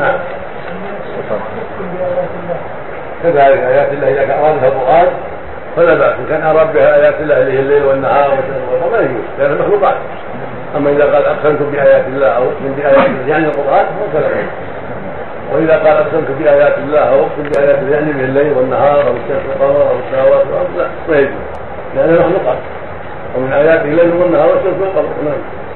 نعم. كذلك آيات الله إذا كان أرادها القرآن فلا بأس. إن كان أراد بها آيات الله اللي هي الليل والنهار والشمس ما يجوز لأنها مخلوقات أما إذا قال أقسمت بآيات الله أو أقسم بآيات الله يعني القرآن فلا بأس وإذا قال أقسمت بآيات الله أو أقسم بآيات الله يعني من الليل والنهار أو الشمس والقمر أو السماوات والأرض لا ما يجوز لأنها مخلوقات ومن آياته الليل والنهار والشمس والقمر نعم.